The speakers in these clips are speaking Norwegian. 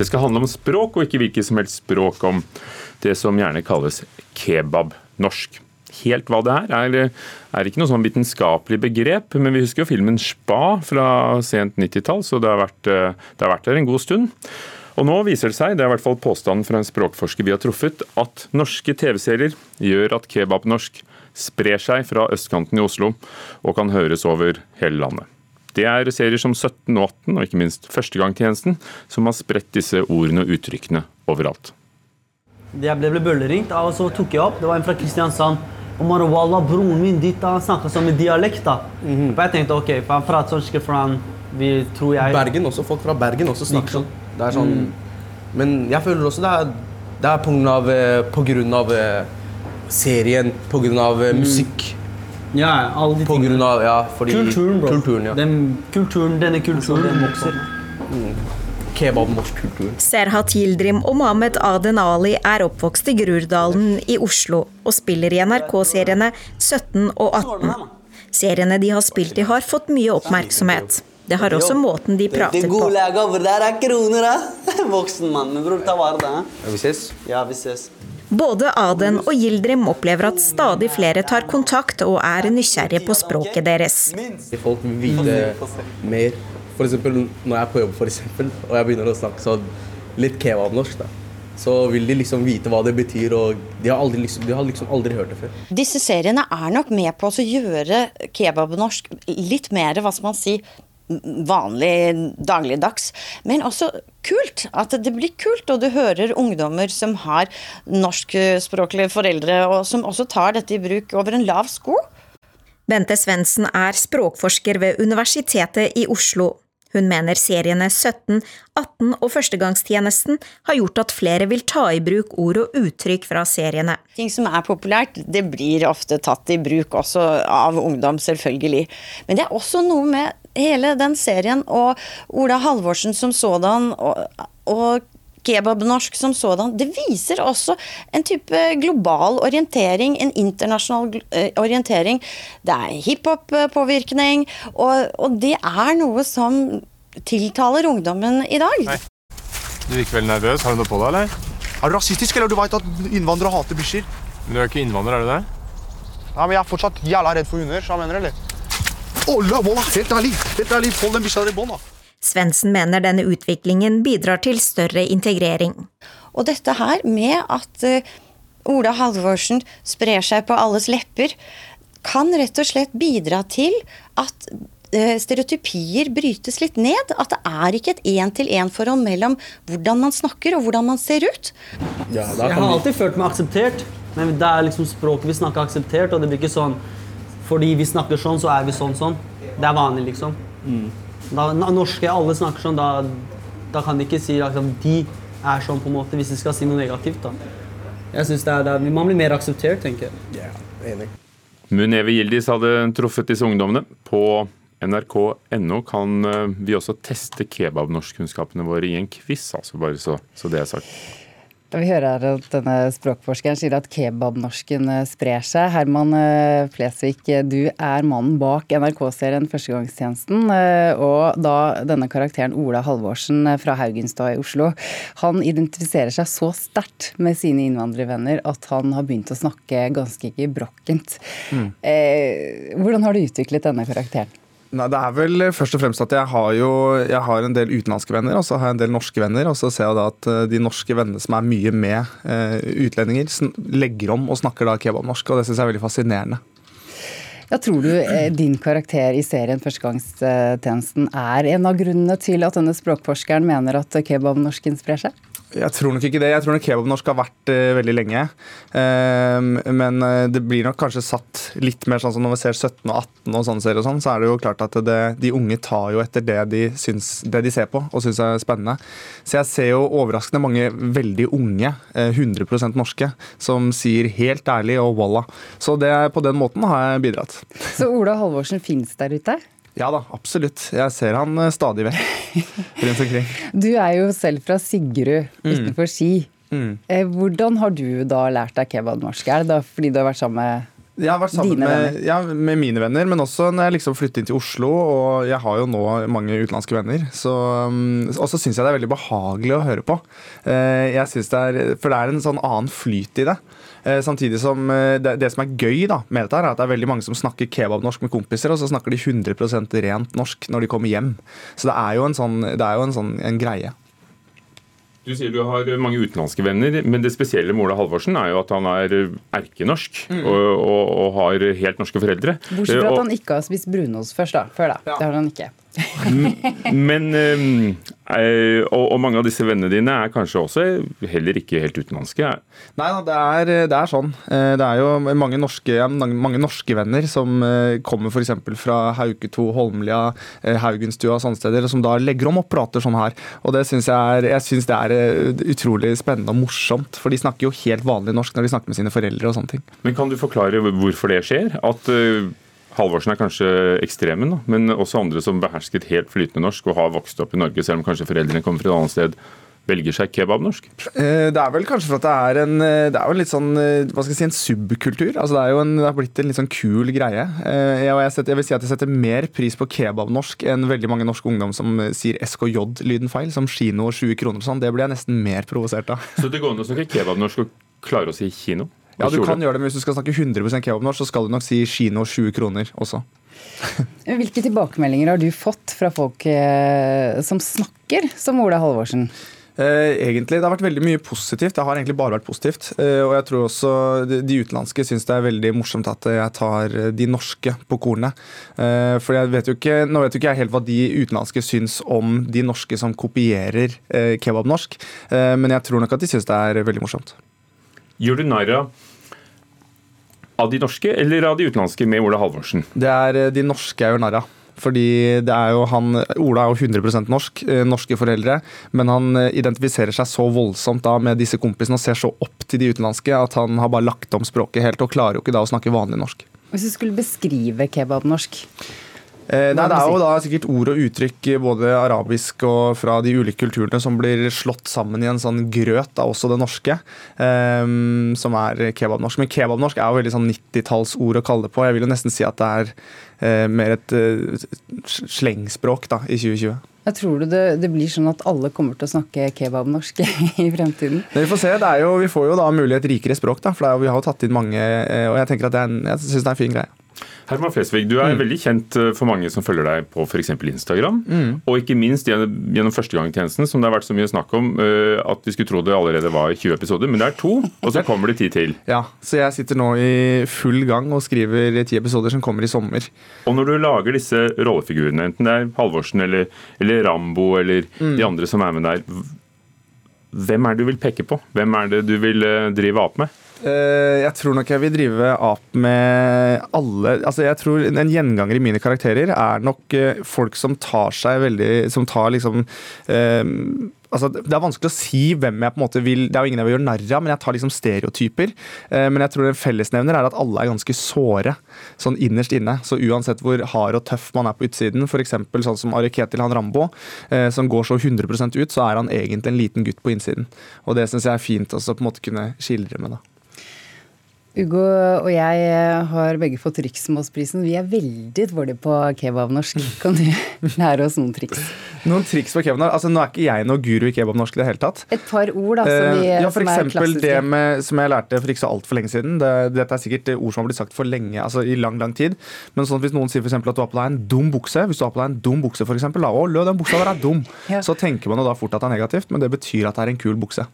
Det skal handle om språk, og ikke hvilket som helst språk om det som gjerne kalles kebab-norsk. Helt hva det er, er, er ikke noe sånn vitenskapelig begrep, men vi husker jo filmen 'Spa' fra sent 90-tall, så det har, vært, det har vært der en god stund. Og nå viser det seg, det er i hvert fall påstanden fra en språkforsker vi har truffet, at norske TV-serier gjør at kebab-norsk sprer seg fra østkanten i Oslo og kan høres over hele landet. Det er serier som 17 og 18, og ikke minst Førstegangstjenesten, som har spredt disse ordene og uttrykkene overalt. Jeg ble, ble bølleringt, og så tok jeg opp. Det var en fra Kristiansand. Omar Wallah, broren min ditt, han snakka som en dialekt. da. Mm -hmm. Jeg tenkte ok, for han prater sånn skikkelig han vi tror jeg Bergen også, Folk fra Bergen også snakker sånn. Det er sånn mm. Men jeg føler også det er, det er på grunn av, eh, på grunn av eh, serien, på grunn av eh, mm. musikk. Ja, alle de På grunn av, ja, fordi, kulturen, bro. kulturen ja. Den, kulturen, denne kulturen, den vokser. Mm. Serhat Yildrim og Mohammed Aden Ali er oppvokst i Groruddalen i Oslo og spiller i NRK-seriene 17 og 18. Seriene de har spilt i, har fått mye oppmerksomhet. Det har også måten de prater på. Det der er kroner, da! Voksen mann. Bror, ta vare på deg. Vi ses. Ja, vi ses. Både Aden og Gildrim opplever at stadig flere tar kontakt og er nysgjerrige på språket deres. Folk vil vite mer. For eksempel, når jeg er på jobb for eksempel, og jeg begynner å snakke sånn litt kebabnorsk, så vil de liksom vite hva det betyr. og De har, aldri, liksom, de har liksom aldri hørt det før. Disse seriene er nok med på å gjøre kebabnorsk litt mer hva skal man si, vanlig dagligdags, men også kult. At det blir kult, og du hører ungdommer som har norskspråklige foreldre, og som også tar dette i bruk over en lav sko. Bente Svendsen er språkforsker ved Universitetet i Oslo. Hun mener seriene 17, 18 og Førstegangstjenesten har gjort at flere vil ta i bruk ord og uttrykk fra seriene. Ting som er populært, det blir ofte tatt i bruk også av ungdom, selvfølgelig. Men det er også noe med hele den serien og Ola Halvorsen som sådan og, og kebabnorsk som sådan, det viser også en type global orientering, en internasjonal eh, orientering. Det er hiphop-påvirkning, og, og, det er noe som tiltaler ungdommen i dag. Nei. Du virker veldig nervøs. Har du noe på deg, eller? Er du rasistisk, eller? Du veit at innvandrere hater bikkjer. Men du er ikke innvandrer, er du det? Nei, men jeg er fortsatt jævla redd for hunder, så jeg mener, eller? Olla, volla, helt ærlig! Helt ærlig, Hold den bikkja der i bånn, da! Svendsen mener denne utviklingen bidrar til større integrering. Og dette her med at uh, Ola Halvorsen sprer seg på alles lepper, kan rett og slett bidra til at uh, stereotypier brytes litt ned. At det er ikke et én-til-én-forhold mellom hvordan man snakker og hvordan man ser ut. Ja, Jeg har alltid følt meg akseptert, men det er liksom språket vi snakker akseptert, og det blir ikke sånn fordi vi snakker sånn, så er vi sånn sånn. Det er vanlig, liksom. Mm. Da, norske, alle snakker sånn, da, da kan de ikke si at liksom, de er sånn, på en måte, hvis de skal si noe negativt. da. Jeg synes det er, det er, Man blir mer akseptert, tenker jeg. Yeah, enig. Muneve Gildis hadde truffet disse ungdommene. På nrk.no kan eh, vi også teste kebabnorskkunnskapene våre i en quiz, altså bare så, så det er sagt. Vi hører at denne språkforskeren sier at kebabnorsken eh, sprer seg. Herman eh, Flesvig, du er mannen bak NRK-serien Førstegangstjenesten. Eh, og da denne karakteren Ola Halvorsen fra Haugenstad i Oslo, han identifiserer seg så sterkt med sine innvandrervenner at han har begynt å snakke ganske gebrokkent. Mm. Hvordan har du utviklet denne karakteren? Nei, Det er vel først og fremst at jeg har jo jeg har en del utenlandske venner og så har jeg en del norske venner. Og så ser jeg da at eh, de norske vennene som er mye med eh, utlendinger, legger om og snakker da kebabnorsk. Og det syns jeg er veldig fascinerende. Ja, tror du eh, din karakter i serien Førstegangstjenesten er en av grunnene til at denne språkforskeren mener at kebabnorsken sprer seg? Jeg tror nok ikke det. Jeg tror nok kebabnorsk har vært uh, veldig lenge. Uh, men uh, det blir nok kanskje satt litt mer sånn som når vi ser 17 og 18 og sånn serier og sånn, så er det jo klart at det, de unge tar jo etter det de, syns, det de ser på og syns er spennende. Så jeg ser jo overraskende mange veldig unge, 100% norske, som sier helt ærlig og walla. Så det, på den måten har jeg bidratt. Så Ola Halvorsen fins der ute? Ja da, absolutt. Jeg ser han eh, stadig vekk rundt omkring. Du er jo selv fra Sigrud mm. utenfor Ski. Mm. Eh, hvordan har du da lært deg kebabnorsk? Er det da fordi du har vært sammen med Jeg har vært sammen med, ja, med mine venner, men også når jeg liksom flyttet inn til Oslo. Og jeg har jo nå mange utenlandske venner. Så, um, og så syns jeg det er veldig behagelig å høre på. Eh, jeg synes det er, For det er en sånn annen flyt i det. Eh, Samtidig som eh, det, det som er gøy da, med dette, her, er at det er veldig mange som snakker kebabnorsk med kompiser, og så snakker de 100 rent norsk når de kommer hjem. Så det er jo en sånn, det jo en sånn en greie. Du sier du har mange utenlandske venner, men det spesielle med Ola Halvorsen er jo at han er erkenorsk og, og, og har helt norske foreldre. Bortsett fra at han ikke har spist brunost først, da. Før, da. Det har han ikke. Men eh, og, og mange av disse vennene dine er kanskje også heller ikke helt utenlandske. Nei da, det det er sånn. Eh, Det er jo mange norske, mange norske venner som kommer f.eks. fra Hauketo, Holmlia, Haugenstua og sånne steder, som da legger om og prater sånn her. Og det syns jeg er, jeg synes det er utrolig spennende og morsomt, for de snakker jo helt vanlig norsk når de snakker med sine foreldre og sånne ting. Men kan du forklare hvorfor det skjer? At eh, Halvorsen er kanskje ekstremen, men også andre som behersket helt flytende norsk og har vokst opp i Norge, selv om kanskje foreldrene kommer fra et annet sted, velger seg kebabnorsk? Eh, Det er vel kanskje for at det er en eh, Det er jo en litt sånn eh, Hva skal jeg si, en subkultur. Altså Det er jo en, det har blitt en litt sånn kul greie. Jeg, jeg, setter, jeg vil si at jeg setter mer pris på kebabnorsk enn veldig mange norske ungdom som sier SKJ-lyden feil, som kino og 20 kroner og sånn. Det blir jeg nesten mer provosert av. Så det går an å snakke kebabnorsk og klare å si kino? Ja, du kan gjøre det, men hvis du skal snakke 100% kebabnorsk, så skal du nok si kino 20 kroner også. Hvilke tilbakemeldinger har du fått fra folk eh, som snakker som Ola Halvorsen? Eh, egentlig, Det har vært veldig mye positivt. Det har egentlig bare vært positivt. Eh, og jeg tror også de, utenlandske syns det er veldig morsomt at jeg tar de norske på kornet. Eh, for jeg vet jo ikke, Nå vet jo ikke jeg helt hva de utenlandske syns om de norske som kopierer kebabnorsk, eh, men jeg tror nok at de syns det er veldig morsomt. Gjør du narr av av de norske eller av de utenlandske med Ola Halvorsen? Det er eh, de norske jeg gjør narr av. Fordi det er jo han, Ola er jo 100% norsk, eh, norske foreldre, men han eh, identifiserer seg så voldsomt da med disse kompisene og ser så opp til de utenlandske at han har bare lagt om språket helt og klarer jo ikke da å snakke vanlig norsk. Hvis du skulle beskrive kebabnorsk? Eh, nei, det er jo da sikkert ord og uttrykk eh, både arabisk og fra de ulike kulturene som blir slått sammen i en sånn grøt, av også det norske, eh, som er kebabnorsk. Men kebabnorsk er jo veldig sånn 90-tallsord å kalle det på. Jeg vil jo nesten si at det er eh, mer et eh, slengspråk da, i 2020. Jeg tror du det, det blir sånn at alle kommer til å snakke kebabnorsk i fremtiden? Men vi får se. Det jo, vi får jo da mulig et rikere språk, da, for jo- vi har jo tatt inn mange, og jeg tenker at det er en, jeg synes det er en fin greie. Herman Flesvig, du er veldig kjent eh, for mange som følger deg på f.eks. Instagram. Og ikke minst gjennom, førstegangstjenesten, som det har vært så mye snakk om eh, at vi skulle tro det allerede var 20 episoder. Men det er to, og så kommer det ti til. Ja, Så jeg sitter nå i full gang og skriver ti episoder som kommer i sommer. Og når du lager disse rollefigurene, enten det er Halvorsen eller, eller Rambo eller de andre som er med der, hvem er det du vil peke på? Hvem er det du vil eh, drive ap med? Eh, jeg tror nok jeg vil drive ap med alle Altså jeg tror En gjenganger i mine karakterer er nok eh, folk som tar seg veldig Som tar liksom eh, Altså, det er vanskelig å si hvem jeg på en måte vil Det er jo ingen jeg vil gjøre narr av, men jeg tar liksom stereotyper. Men jeg tror en fellesnevner er at alle er ganske såre, sånn innerst inne. Så uansett hvor hard og tøff man er på utsiden, f.eks. sånn som Ari Ketil han Rambo, som går så 100% ut, så er han egentlig en liten gutt på innsiden. Og det syns jeg er fint også på en måte kunne skildre med. da. Ugo og jeg eh, har begge fått Riksmålsprisen. Vi er veldig dårlige på kebabnorsk. Kan du lære oss noen triks? Noen triks på kebabnorsk? Altså, nå er ikke jeg noe guru i kebabnorsk i det hele tatt. Et par ord da, som, vi, Eh, ja, for som er eksempel det med, som jeg lærte for ikke så altfor lenge siden. Det, dette er sikkert ord som har blitt sagt for lenge, altså i lang lang tid. Men sånn at hvis noen sier for eksempel at du har på deg en dum bukse, hvis du har på deg en dum bukse for eksempel, da, å, lø, den buksa der er dum, Ja. så tenker man jo da fort at det er negativt, men det betyr at det er en kul bukse.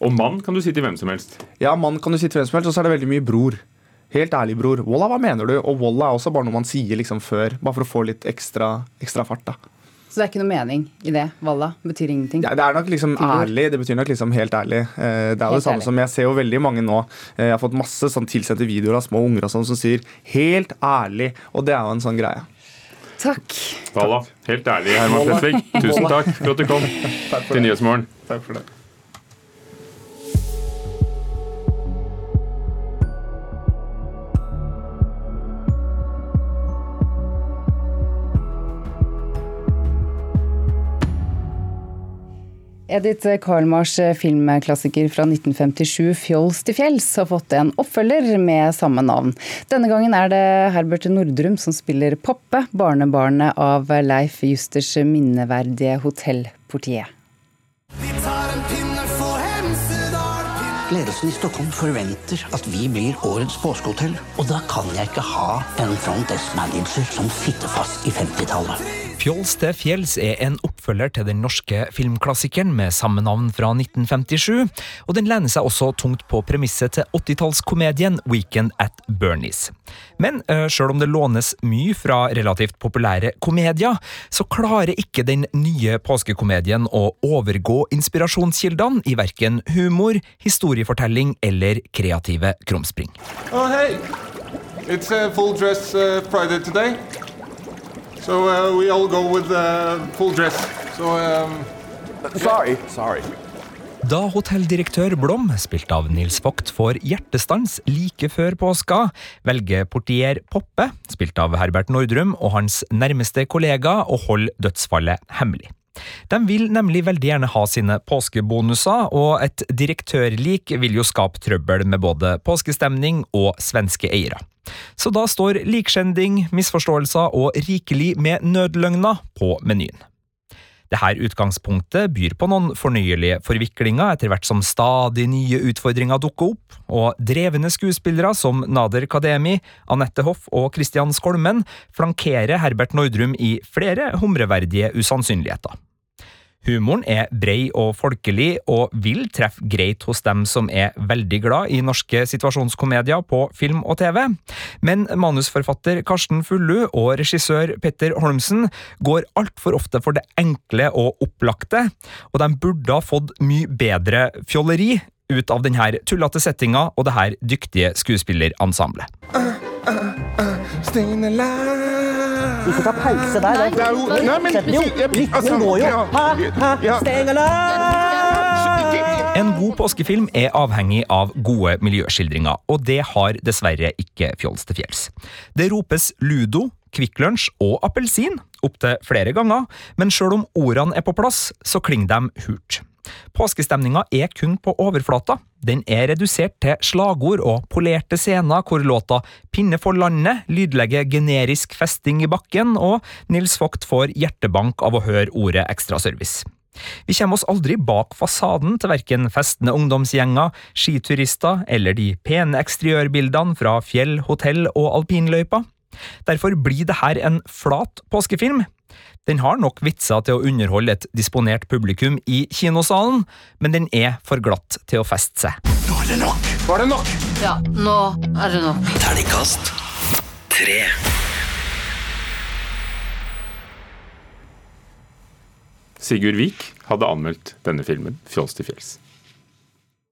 Og mann kan du si til hvem som helst. Ja, mann kan du si til hvem som helst, og så er det veldig mye bror. Helt ærlig, bror. Walla, hva mener du? Og walla er også bare noe man sier liksom før, bare for å få litt ekstra, ekstra fart, da. Så det er ikke noe mening i det? Walla betyr ingenting? Ja, det er nok liksom ærlig. Det betyr nok liksom helt ærlig. Eh, Det er jo Helt det samme ærlig. som Jeg ser jo veldig mange nå. eh, Jeg har fått masse sånn tilsendte videoer av små unger og sånn som sier 'helt ærlig', og det er jo en sånn greie. Takk. Walla. helt ærlig, Herman Flesvig. Tusen takk for at du kom til Nyhetsmorgen. Takk for det. Edith Karlmars filmklassiker fra 1957 'Fjols til fjells' har fått en oppfølger med samme navn. Denne gangen er det Herbert Nordrum som spiller Poppe, barnebarnet av Leif Justers minneverdige hotellportier. Ledelsen i Stockholm forventer at vi blir årets påskehotell. Og da kan jeg ikke ha en front desk-manager som sitter fast i 50-tallet. Fjols til fjells er en oppfølger til den norske filmklassikeren med samme navn fra 1957, og den lener seg også tungt på premisset til 80-tallskomedien Weekend at Bernies. Men uh, sjøl om det lånes mye fra relativt populære komedier, så klarer ikke den nye påskekomedien å overgå inspirasjonskildene i verken humor, historiefortelling eller kreative krumspring. Oh, hey. It's a full dress uh, Friday. So uh, we all go with uh, full dress. So um, Sorry. Sorry. Da hotelldirektør Blom, spilt av Nils Vogt, får hjertestans like før påska, velger portier Poppe, spilt av Herbert Nordrum, og hans nærmeste kollega å holde dødsfallet hemmelig. De vil nemlig veldig gjerne ha sine påskebonuser, og et direktørlik vil jo skape trøbbel med både påskestemning og svenske eiere. Så da står likskjending, misforståelser og rikelig med nødløgner på menyen. Dette utgangspunktet byr på noen fornøyelige forviklinger etter hvert som stadig nye utfordringer dukker opp, og drevne skuespillere som Nader Kademi, Anette Hoff og Christian Skolmen flankerer Herbert Nordrum i flere humreverdige usannsynligheter. Humoren er brei og folkelig, og vil treffe greit hos dem som er veldig glad i norske situasjonskomedier på film og TV. Men manusforfatter Karsten Fullu og regissør Petter Holmsen går altfor ofte for det enkle og opplagte, og de burde ha fått mye bedre fjolleri ut av denne tullete settinga og det her dyktige skuespillerensemblet. Uh, uh, uh, ikke ta pause der. Det er jo Nei, jo. Rytmen går jo. Steng En god påskefilm er avhengig av gode miljøskildringer, og det har dessverre ikke Fjols til fjells. Det ropes ludo, Kvikk Lunsj og appelsin opptil flere ganger, men sjøl om ordene er på plass, så klinger de hult. Påskestemninga er kun på overflata. Den er redusert til slagord og polerte scener hvor låta Pinne for landet lydlegger generisk festing i bakken, og Nils Vogt får hjertebank av å høre ordet ekstraservice. Vi kommer oss aldri bak fasaden til verken festende ungdomsgjenger, skiturister eller de pene eksteriørbildene fra fjell, hotell og alpinløypa. Derfor blir dette en flat påskefilm, den har nok vitser til å underholde et disponert publikum i kinosalen, men den er for glatt til å feste seg. Nå er det nok! Er det nok! Ja, nå er det nok. Terningkast tre. Sigurd Vik hadde anmeldt denne filmen, 'Fjols til fjells'.